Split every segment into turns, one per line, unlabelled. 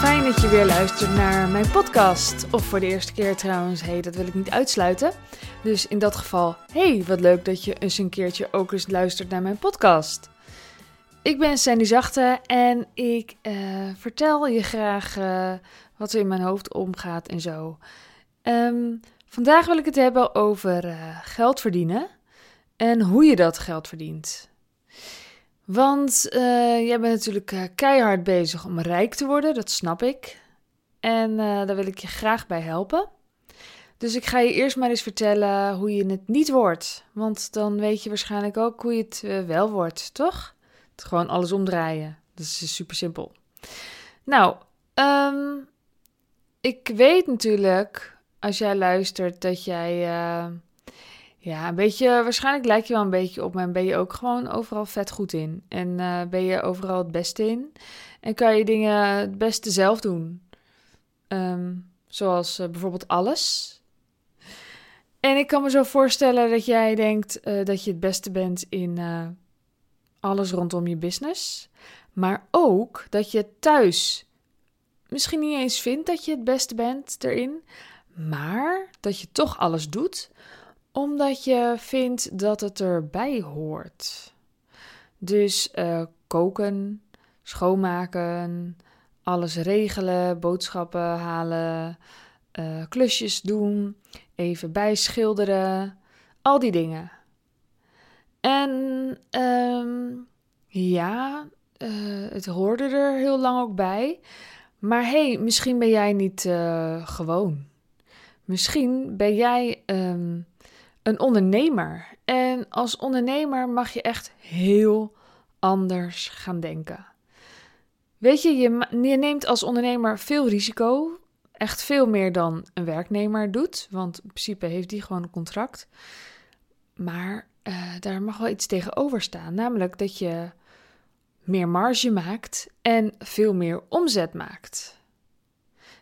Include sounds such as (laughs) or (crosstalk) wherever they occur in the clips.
fijn dat je weer luistert naar mijn podcast. Of voor de eerste keer trouwens, hey, dat wil ik niet uitsluiten. Dus in dat geval, hey, wat leuk dat je eens een keertje ook eens luistert naar mijn podcast. Ik ben Sandy Zachte en ik uh, vertel je graag uh, wat er in mijn hoofd omgaat en zo. Um, vandaag wil ik het hebben over uh, geld verdienen en hoe je dat geld verdient. Want uh, jij bent natuurlijk uh, keihard bezig om rijk te worden, dat snap ik. En uh, daar wil ik je graag bij helpen. Dus ik ga je eerst maar eens vertellen hoe je het niet wordt. Want dan weet je waarschijnlijk ook hoe je het wel wordt, toch? Het gewoon alles omdraaien. Dat is super simpel. Nou, um, ik weet natuurlijk, als jij luistert, dat jij ja, een beetje, waarschijnlijk lijk je wel een beetje op, maar ben je ook gewoon overal vet goed in. En uh, ben je overal het beste in. En kan je dingen het beste zelf doen. Um, zoals uh, bijvoorbeeld alles. En ik kan me zo voorstellen dat jij denkt uh, dat je het beste bent in alles rondom je business. Maar ook dat je thuis misschien niet eens vindt dat je het beste bent erin. Maar dat je toch alles doet omdat je vindt dat het erbij hoort. Dus uh, koken, schoonmaken, alles regelen, boodschappen halen, uh, klusjes doen, even bijschilderen, al die dingen. En um, ja, uh, het hoorde er heel lang ook bij. Maar hey, misschien ben jij niet gewoon. Misschien ben jij um, een ondernemer. En als ondernemer mag je echt heel anders gaan denken. Weet je, je, neemt als ondernemer veel risico. Echt veel meer dan een werknemer doet. Want in principe heeft die gewoon een contract. Maar uh, daar mag wel iets tegenover staan. Namelijk dat je meer marge maakt en veel meer omzet maakt.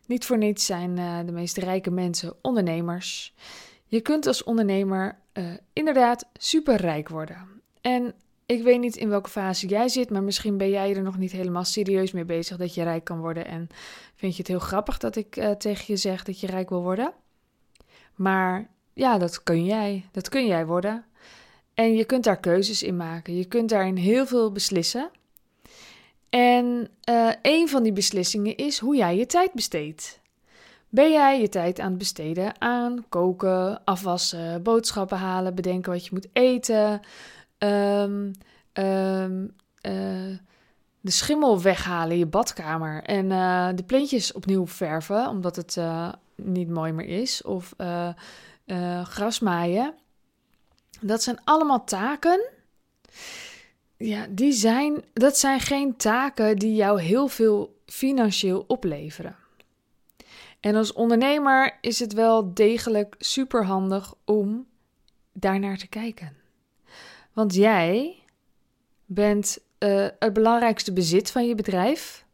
Niet voor niets zijn uh, de meest rijke mensen ondernemers. Je kunt als ondernemer uh, inderdaad superrijk worden. En ik weet niet in welke fase jij zit, maar misschien ben jij er nog niet helemaal serieus mee bezig dat je rijk kan worden. En vind je het heel grappig dat ik uh, tegen je zeg dat je rijk wil worden? Maar ja, dat kun jij. Dat kun jij worden. En je kunt daar keuzes in maken. Je kunt daarin heel veel beslissen. En uh, een van die beslissingen is hoe jij je tijd besteedt. Ben jij je tijd aan het besteden aan koken, afwassen, boodschappen halen, bedenken wat je moet eten, um, um, uh, de schimmel weghalen in je badkamer en uh, de plintjes opnieuw verven omdat het uh, niet mooi meer is, of gras maaien? Dat zijn allemaal taken. Ja, die zijn, dat zijn geen taken die jou heel veel financieel opleveren. En als ondernemer is het wel degelijk superhandig om daarnaar te kijken. Want jij bent uh, het belangrijkste bezit van je bedrijf.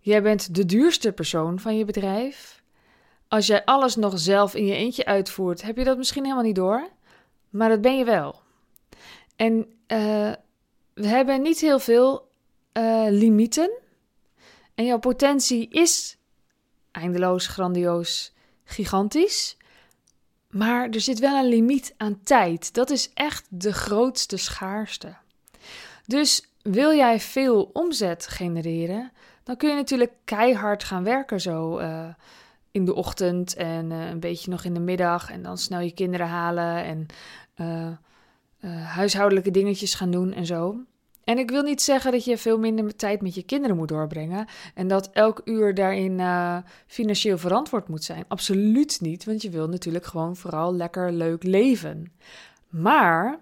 Jij bent de duurste persoon van je bedrijf. Als jij alles nog zelf in je eentje uitvoert, heb je dat misschien helemaal niet door. Maar dat ben je wel. En uh, we hebben niet heel veel uh, limieten. En jouw potentie is eindeloos, grandioos, gigantisch. Maar er zit wel een limiet aan tijd. Dat is echt de grootste schaarste. Dus wil jij veel omzet genereren, dan kun je natuurlijk keihard gaan werken zo uh, in de ochtend en uh, een beetje nog in de middag en dan snel je kinderen halen en uh, huishoudelijke dingetjes gaan doen en zo. En ik wil niet zeggen dat je veel minder tijd met je kinderen moet doorbrengen en dat elk uur daarin uh, financieel verantwoord moet zijn. Absoluut niet, want je wil natuurlijk gewoon vooral lekker leuk leven. Maar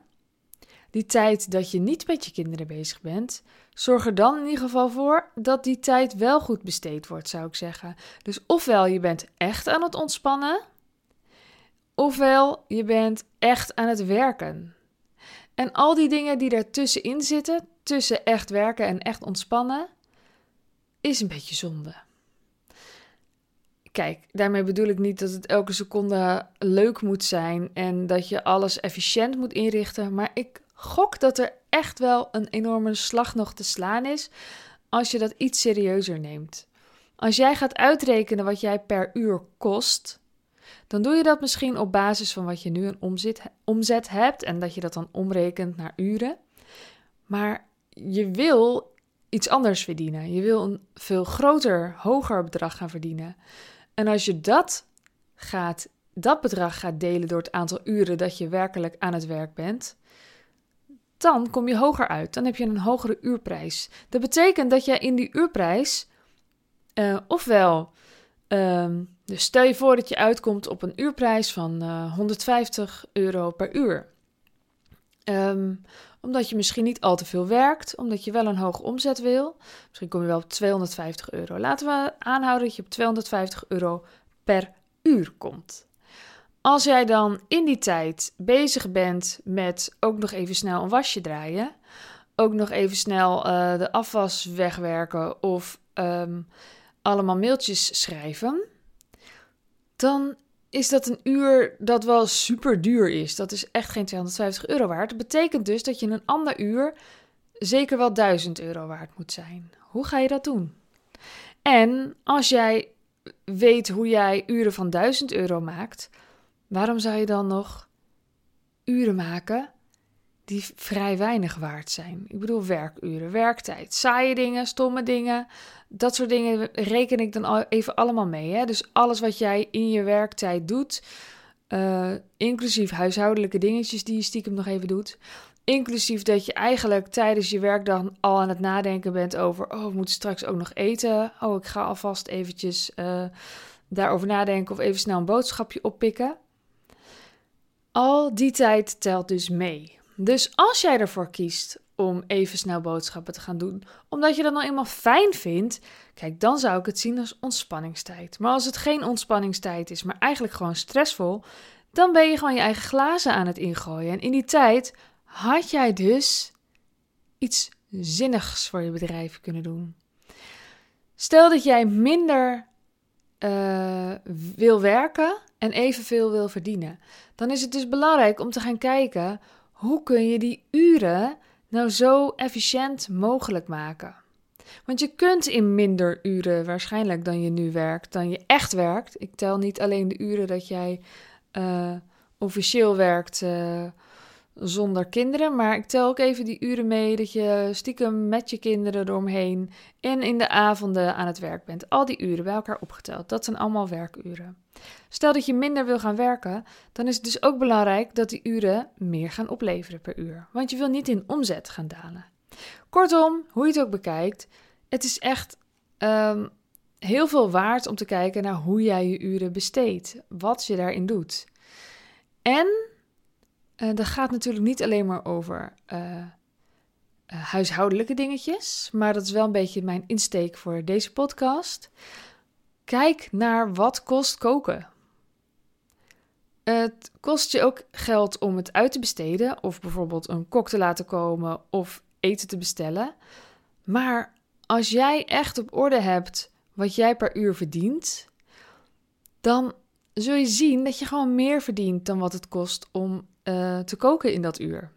die tijd dat je niet met je kinderen bezig bent, zorg er dan in ieder geval voor dat die tijd wel goed besteed wordt, zou ik zeggen. Dus ofwel je bent echt aan het ontspannen, ofwel je bent echt aan het werken. En al die dingen die daartussenin zitten, tussen echt werken en echt ontspannen, is een beetje zonde. Kijk, daarmee bedoel ik niet dat het elke seconde leuk moet zijn en dat je alles efficiënt moet inrichten, maar ik gok dat er echt wel een enorme slag nog te slaan is als je dat iets serieuzer neemt. Als jij gaat uitrekenen wat jij per uur kost, dan doe je dat misschien op basis van wat je nu een omzet, hebt en dat je dat dan omrekent naar uren. Maar je wil iets anders verdienen. Je wil een veel groter, hoger bedrag gaan verdienen. En als je dat gaat, dat bedrag gaat delen door het aantal uren dat je werkelijk aan het werk bent, dan kom je hoger uit. Dan heb je een hogere uurprijs. Dat betekent dat je in die uurprijs, uh, ofwel, um, dus stel je voor dat je uitkomt op een uurprijs van uh, eh, 150 euro per uur. Um, omdat je misschien niet al te veel werkt, omdat je wel een hoge omzet wil. Misschien kom je wel op 250 euro. Laten we aanhouden dat je op 250 euro per uur komt. Als jij dan in die tijd bezig bent met ook nog even snel een wasje draaien, ook nog even snel uh, de afwas wegwerken of um, allemaal mailtjes schrijven, dan is dat een uur dat wel super duur is. Dat is echt geen 250 euro waard. Dat betekent dus dat je een ander uur zeker wel 1000 euro waard moet zijn. Hoe ga je dat doen? En als jij weet hoe jij uren van 1000 euro maakt, waarom zou je dan nog uren maken die vrij weinig waard zijn? Ik bedoel werkuren, werktijd, saaie dingen, stomme dingen, dat soort dingen reken ik dan even allemaal mee. Hè? Dus alles wat jij in je werktijd doet, uh, inclusief huishoudelijke dingetjes die je stiekem nog even doet. Inclusief dat je eigenlijk tijdens je werkdag al aan het nadenken bent over: oh, we moeten straks ook nog eten. Oh, ik ga alvast eventjes uh, daarover nadenken of even snel een boodschapje oppikken. Al die tijd telt dus mee. Dus als jij ervoor kiest om even snel boodschappen te gaan doen, omdat je dat nou eenmaal fijn vindt, kijk, dan zou ik het zien als ontspanningstijd. Maar als het geen ontspanningstijd is, maar eigenlijk gewoon stressvol, dan ben je gewoon je eigen glazen aan het ingooien. En in die tijd had jij dus iets zinnigs voor je bedrijf kunnen doen. Stel dat jij minder uh, wil werken en evenveel wil verdienen, dan is het dus belangrijk om te gaan kijken hoe kun je die uren nou zo efficiënt mogelijk maken? Want je kunt in minder uren waarschijnlijk dan je nu werkt, dan je echt werkt. Ik tel niet alleen de uren dat jij uh, officieel werkt uh, zonder kinderen, maar ik tel ook even die uren mee dat je stiekem met je kinderen eromheen en in de avonden aan het werk bent. Al die uren bij elkaar opgeteld, dat zijn allemaal werkuren. Stel dat je minder wil gaan werken, dan is het dus ook belangrijk dat die uren meer gaan opleveren per uur. Want je wil niet in omzet gaan dalen. Kortom, hoe je het ook bekijkt, het is echt um, heel veel waard om te kijken naar hoe jij je uren besteedt, wat je daarin doet. En uh, dat gaat natuurlijk niet alleen maar over uh, huishoudelijke dingetjes, maar dat is wel een beetje mijn insteek voor deze podcast. Kijk naar wat kost koken. Het kost je ook geld om het uit te besteden, of bijvoorbeeld een kok te laten komen of eten te bestellen. Maar als jij echt op orde hebt wat jij per uur verdient, dan zul je zien dat je gewoon meer verdient dan wat het kost om uh, te koken in dat uur.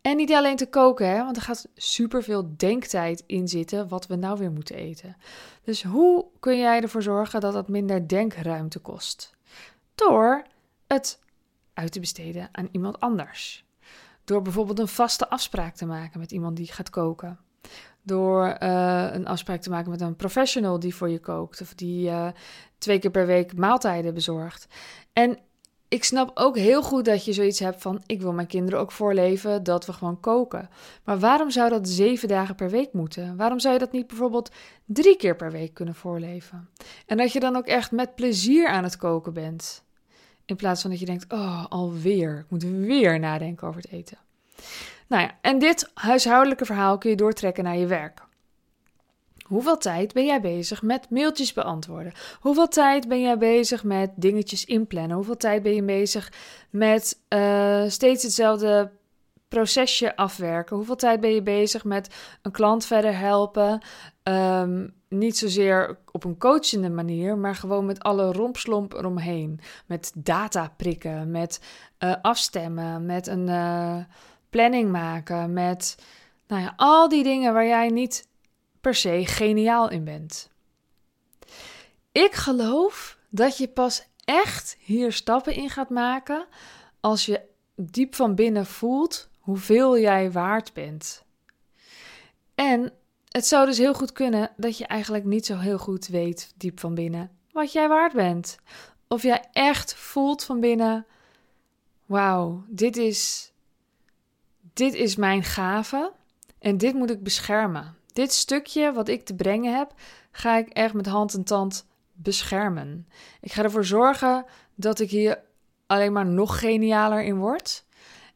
En niet alleen te koken, hè, want er gaat superveel denktijd in zitten wat we nou weer moeten eten. Dus hoe kun jij ervoor zorgen dat dat minder denkruimte kost? Door het uit te besteden aan iemand anders. Door bijvoorbeeld een vaste afspraak te maken met iemand die gaat koken. Door uh, een afspraak te maken met een professional die voor je kookt. Of die uh, twee keer per week maaltijden bezorgt. En ik snap ook heel goed dat je zoiets hebt van: ik wil mijn kinderen ook voorleven dat we gewoon koken. Maar waarom zou dat zeven dagen per week moeten? Waarom zou je dat niet bijvoorbeeld drie keer per week kunnen voorleven? En dat je dan ook echt met plezier aan het koken bent. In plaats van dat je denkt: oh, alweer. Ik moet weer nadenken over het eten. Nou ja, en dit huishoudelijke verhaal kun je doortrekken naar je werk. Hoeveel tijd ben jij bezig met mailtjes beantwoorden? Hoeveel tijd ben jij bezig met dingetjes inplannen? Hoeveel tijd ben je bezig met uh, steeds hetzelfde procesje afwerken? Hoeveel tijd ben je bezig met een klant verder helpen? Um, niet zozeer op een coachende manier, maar gewoon met alle rompslomp eromheen. Met data prikken, met uh, afstemmen, met een uh, planning maken, met nou ja, al die dingen waar jij niet per se geniaal in bent. ik geloof dat je pas echt hier stappen in gaat maken als je diep van binnen voelt hoeveel jij waard bent. En het zou dus heel goed kunnen dat je eigenlijk niet zo heel goed weet, diep van binnen, wat jij waard bent. Of jij echt voelt van binnen: wauw, dit is, dit is mijn gave en dit moet ik beschermen. Dit stukje wat ik te brengen heb, ga ik echt met hand en tand beschermen. Ik ga ervoor zorgen dat ik hier alleen maar nog genialer in word.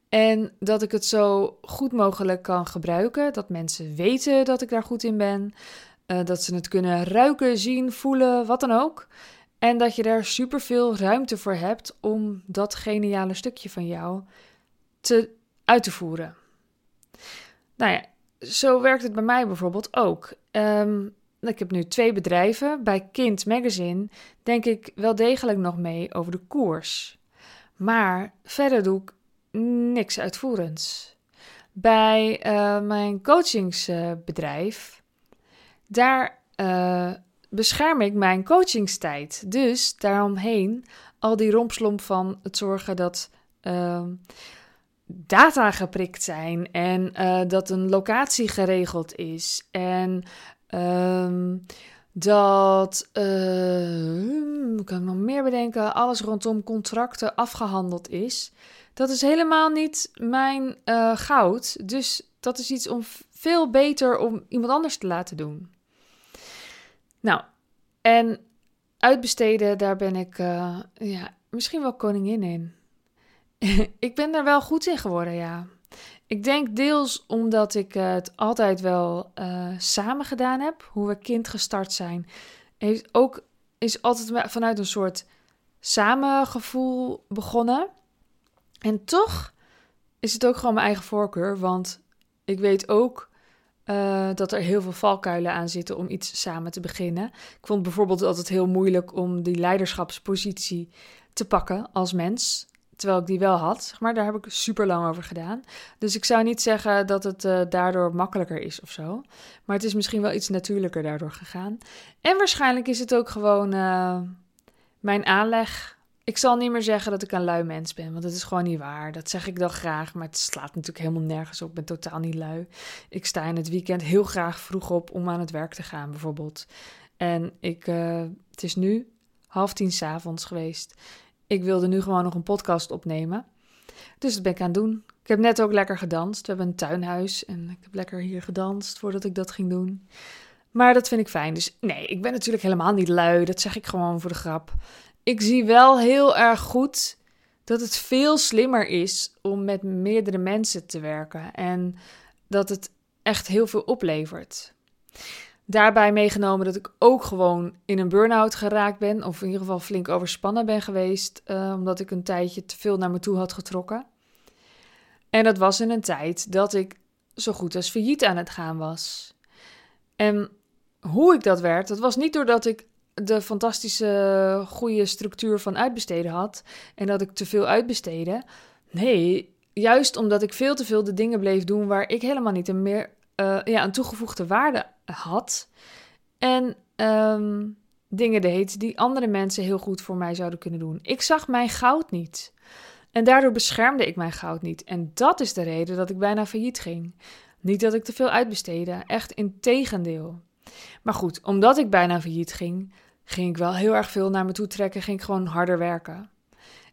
En dat ik het zo goed mogelijk kan gebruiken. Dat mensen weten dat ik daar goed in ben. Uh, dat ze het kunnen ruiken, zien, voelen, wat dan ook. En dat je daar superveel ruimte voor hebt om dat geniale stukje van jou te, uit te voeren. Nou ja, zo werkt het bij mij bijvoorbeeld ook. Um, ik heb nu twee bedrijven. Bij Kind Magazine denk ik wel degelijk nog mee over de koers. Maar verder doe ik niks uitvoerends. Bij uh, mijn coachingsbedrijf, daar uh, bescherm ik mijn coachingstijd. Dus daaromheen al die rompslomp van het zorgen dat uh, data geprikt zijn en uh, dat een locatie geregeld is en um, dat, uh, kan ik nog meer bedenken, alles rondom contracten afgehandeld is. Dat is helemaal niet mijn uh, goud. Dus dat is iets om veel beter om iemand anders te laten doen. Nou, en uitbesteden, daar ben ik ja, misschien wel koningin in. (laughs) ik ben daar wel goed in geworden, ja. Ik denk deels omdat ik het altijd wel uh, samen gedaan heb. Hoe we kind gestart zijn. Heeft ook, is altijd vanuit een soort samengevoel begonnen. En toch is het ook gewoon mijn eigen voorkeur. Want ik weet ook uh, dat er heel veel valkuilen aan zitten om iets samen te beginnen. Ik vond bijvoorbeeld altijd heel moeilijk om die leiderschapspositie te pakken als mens. Terwijl ik die wel had, zeg maar. Daar heb ik super lang over gedaan. Dus ik zou niet zeggen dat het uh, daardoor makkelijker is of zo. Maar het is misschien wel iets natuurlijker daardoor gegaan. En waarschijnlijk is het ook gewoon uh, mijn aanleg ik zal niet meer zeggen dat ik een lui mens ben, want dat is gewoon niet waar. Dat zeg ik dan graag, maar het slaat natuurlijk helemaal nergens op. Ik ben totaal niet lui. Ik sta in het weekend heel graag vroeg op om aan het werk te gaan, bijvoorbeeld. En ik, uh, het is nu half tien s'avonds geweest. Ik wilde nu gewoon nog een podcast opnemen. Dus dat ben ik aan het doen. Ik heb net ook lekker gedanst. We hebben een tuinhuis en ik heb lekker hier gedanst voordat ik dat ging doen. Maar dat vind ik fijn. Dus nee, ik ben natuurlijk helemaal niet lui. Dat zeg ik gewoon voor de grap ik zie wel heel erg goed dat het veel slimmer is om met meerdere mensen te werken en dat het echt heel veel oplevert. Daarbij meegenomen dat ik ook gewoon in een burn-out geraakt ben, of in ieder geval flink overspannen ben geweest, uh, omdat ik een tijdje te veel naar me toe had getrokken. En dat was in een tijd dat ik zo goed als failliet aan het gaan was. En hoe ik dat werd, dat was niet doordat ik de fantastische goede structuur van uitbesteden had en dat ik te veel uitbesteedde. Nee, juist omdat ik veel te veel de dingen bleef doen waar ik helemaal niet meer uh, ja, een toegevoegde waarde had. En um, dingen deed die andere mensen heel goed voor mij zouden kunnen doen. Ik zag mijn goud niet. En daardoor beschermde ik mijn goud niet. En dat is de reden dat ik bijna failliet ging. Niet dat ik te veel uitbesteedde, echt in tegendeel. Maar goed, omdat ik bijna failliet ging, ging ik wel heel erg veel naar me toe trekken, ging ik gewoon harder werken.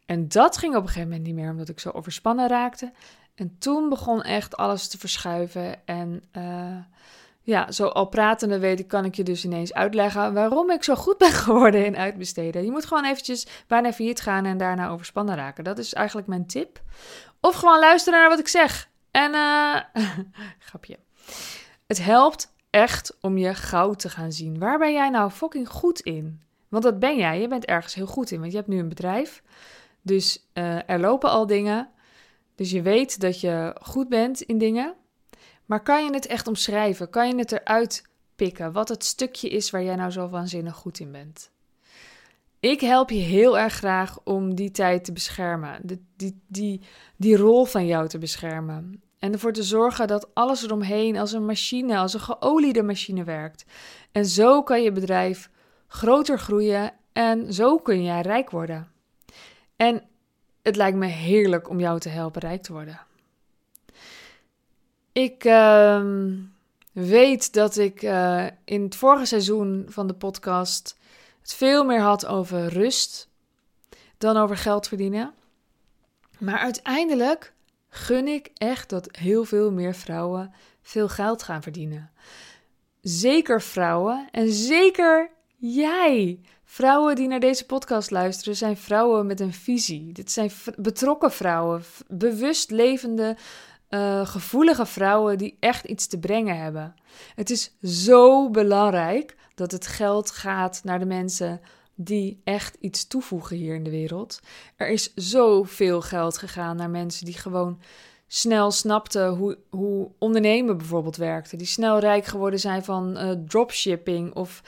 En dat ging op een gegeven moment niet meer, omdat ik zo overspannen raakte. En toen begon echt alles te verschuiven. En uh, ja, zo al pratende weet ik, kan ik je dus ineens uitleggen waarom ik zo goed ben (laughs) geworden in uitbesteden. Je moet gewoon eventjes bijna failliet gaan en daarna overspannen raken. Dat is eigenlijk mijn tip. Of gewoon luisteren naar wat ik zeg. En, uh, (laughs) grapje. Het helpt echt om je goud te gaan zien. Waar ben jij nou fucking goed in? Want dat ben jij. Je bent ergens heel goed in. Want je hebt nu een bedrijf. Dus uh, er lopen al dingen. Dus je weet dat je goed bent in dingen. Maar kan je het echt omschrijven? Kan je het eruit pikken? Wat het stukje is waar jij nou zo waanzinnig goed in bent? Ik help je heel erg graag om die tijd te beschermen. Die, die, die, die rol van jou te beschermen. En ervoor te zorgen dat alles eromheen als een machine, als een geoliede machine werkt. En zo kan je bedrijf groter groeien en zo kun jij rijk worden. En het lijkt me heerlijk om jou te helpen rijk te worden. Ik uh, weet dat ik uh, in het vorige seizoen van de podcast het veel meer had over rust dan over geld verdienen. Maar uiteindelijk gun ik echt dat heel veel meer vrouwen veel geld gaan verdienen. Zeker vrouwen en zeker jij. Vrouwen die naar deze podcast luisteren zijn vrouwen met een visie. Dit zijn betrokken vrouwen, bewust levende, uh, gevoelige vrouwen die echt iets te brengen hebben. Het is zo belangrijk dat het geld gaat naar de mensen die echt iets toevoegen hier in de wereld. Er is zoveel geld gegaan naar mensen die gewoon snel snapten hoe, hoe ondernemen bijvoorbeeld werkte. Die snel rijk geworden zijn van uh, dropshipping of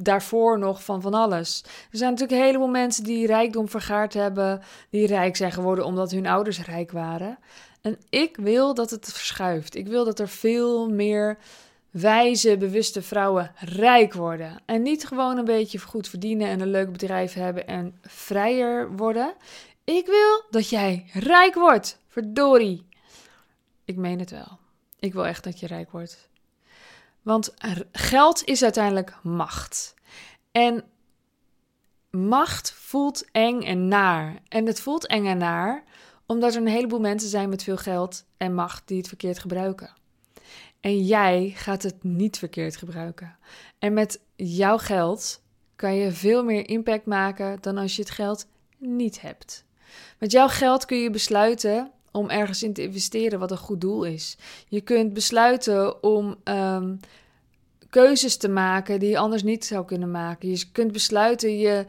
daarvoor nog van van alles. Er zijn natuurlijk een heleboel mensen die rijkdom vergaard hebben, die rijk zijn geworden omdat hun ouders rijk waren. En ik wil dat het verschuift. Ik wil dat er veel meer wijze, bewuste vrouwen rijk worden. En niet gewoon een beetje goed verdienen en een leuk bedrijf hebben en vrijer worden. Ik wil dat jij rijk wordt. Verdorie. Ik meen het wel. Ik wil echt dat je rijk wordt. Want geld is uiteindelijk macht. En macht voelt eng en naar. En het voelt eng en naar omdat er een heleboel mensen zijn met veel geld en macht die het verkeerd gebruiken. En jij gaat het niet verkeerd gebruiken. En met jouw geld kan je veel meer impact maken dan als je het geld niet hebt. Met jouw geld kun je besluiten om ergens in te investeren wat een goed doel is. Je kunt besluiten om um, keuzes te maken die je anders niet zou kunnen maken. Je kunt besluiten je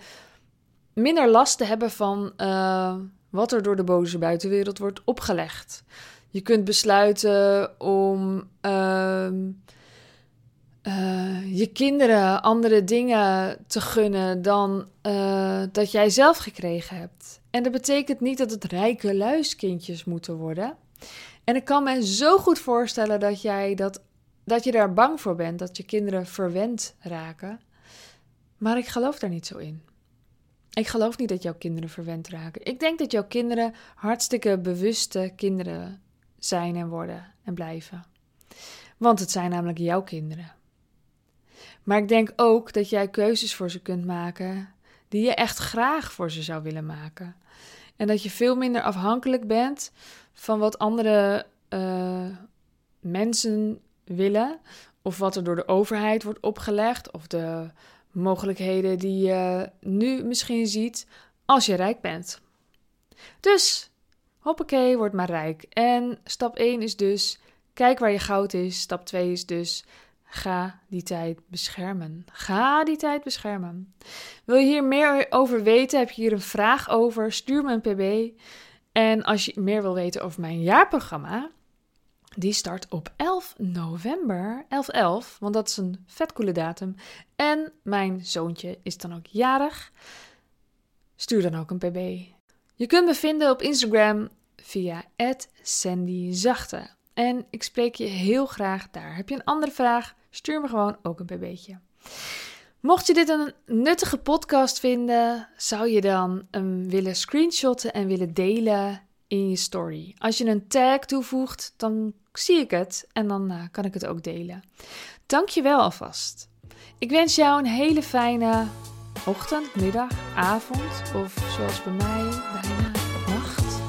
minder last te hebben van uh, wat er door de boze buitenwereld wordt opgelegd. Je kunt besluiten om uh, uh, je kinderen andere dingen te gunnen dan uh, dat jij zelf gekregen hebt. En dat betekent niet dat het rijke luiskindjes moeten worden. En ik kan me zo goed voorstellen dat jij dat, dat je daar bang voor bent, dat je kinderen verwend raken. Maar ik geloof daar niet zo in. Ik geloof niet dat jouw kinderen verwend raken. Ik denk dat jouw kinderen hartstikke bewuste kinderen zijn en worden en blijven. Want het zijn namelijk jouw kinderen. Maar ik denk ook dat jij keuzes voor ze kunt maken die je echt graag voor ze zou willen maken. En dat je veel minder afhankelijk bent van wat andere uh, mensen willen, of wat er door de overheid wordt opgelegd, of de mogelijkheden die je nu misschien ziet als je rijk bent. Dus, hoppakee, word maar rijk. En stap 1 is dus, kijk waar je goud is. Stap 2 is dus, ga die tijd beschermen. Ga die tijd beschermen. Wil je hier meer over weten? Heb je hier een vraag over? Stuur me een pb. En als je meer wil weten over mijn jaarprogramma, die start op 11 november, 11-11, want dat is een vet coole datum. En mijn zoontje is dan ook jarig. Stuur dan ook een pb. Je kunt me vinden op Instagram via @sandyzachte. En ik spreek je heel graag daar. Heb je een andere vraag? Stuur me gewoon ook een pb'tje. Mocht je dit een nuttige podcast vinden, zou je dan hem willen screenshotten en willen delen in je story. Als je een tag toevoegt, dan zie ik het en dan uh, kan ik het ook delen. Dank je wel alvast. Ik wens jou een hele fijne ochtend, middag, avond of zoals bij mij bijna nacht.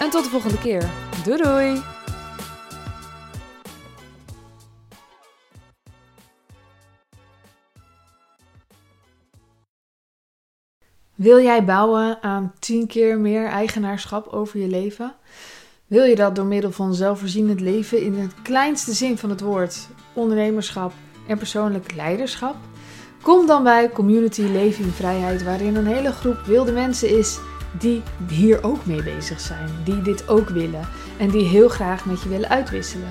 En tot de volgende keer. Doei doei! Wil jij bouwen aan 10 keer meer eigenaarschap over je leven? Wil je dat door middel van zelfvoorzienend leven in het kleinste zin van het woord, ondernemerschap en persoonlijk leiderschap? Kom dan bij Community Leven in Vrijheid, waarin een hele groep wilde mensen is die hier ook mee bezig zijn, die dit ook willen en die heel graag met je willen uitwisselen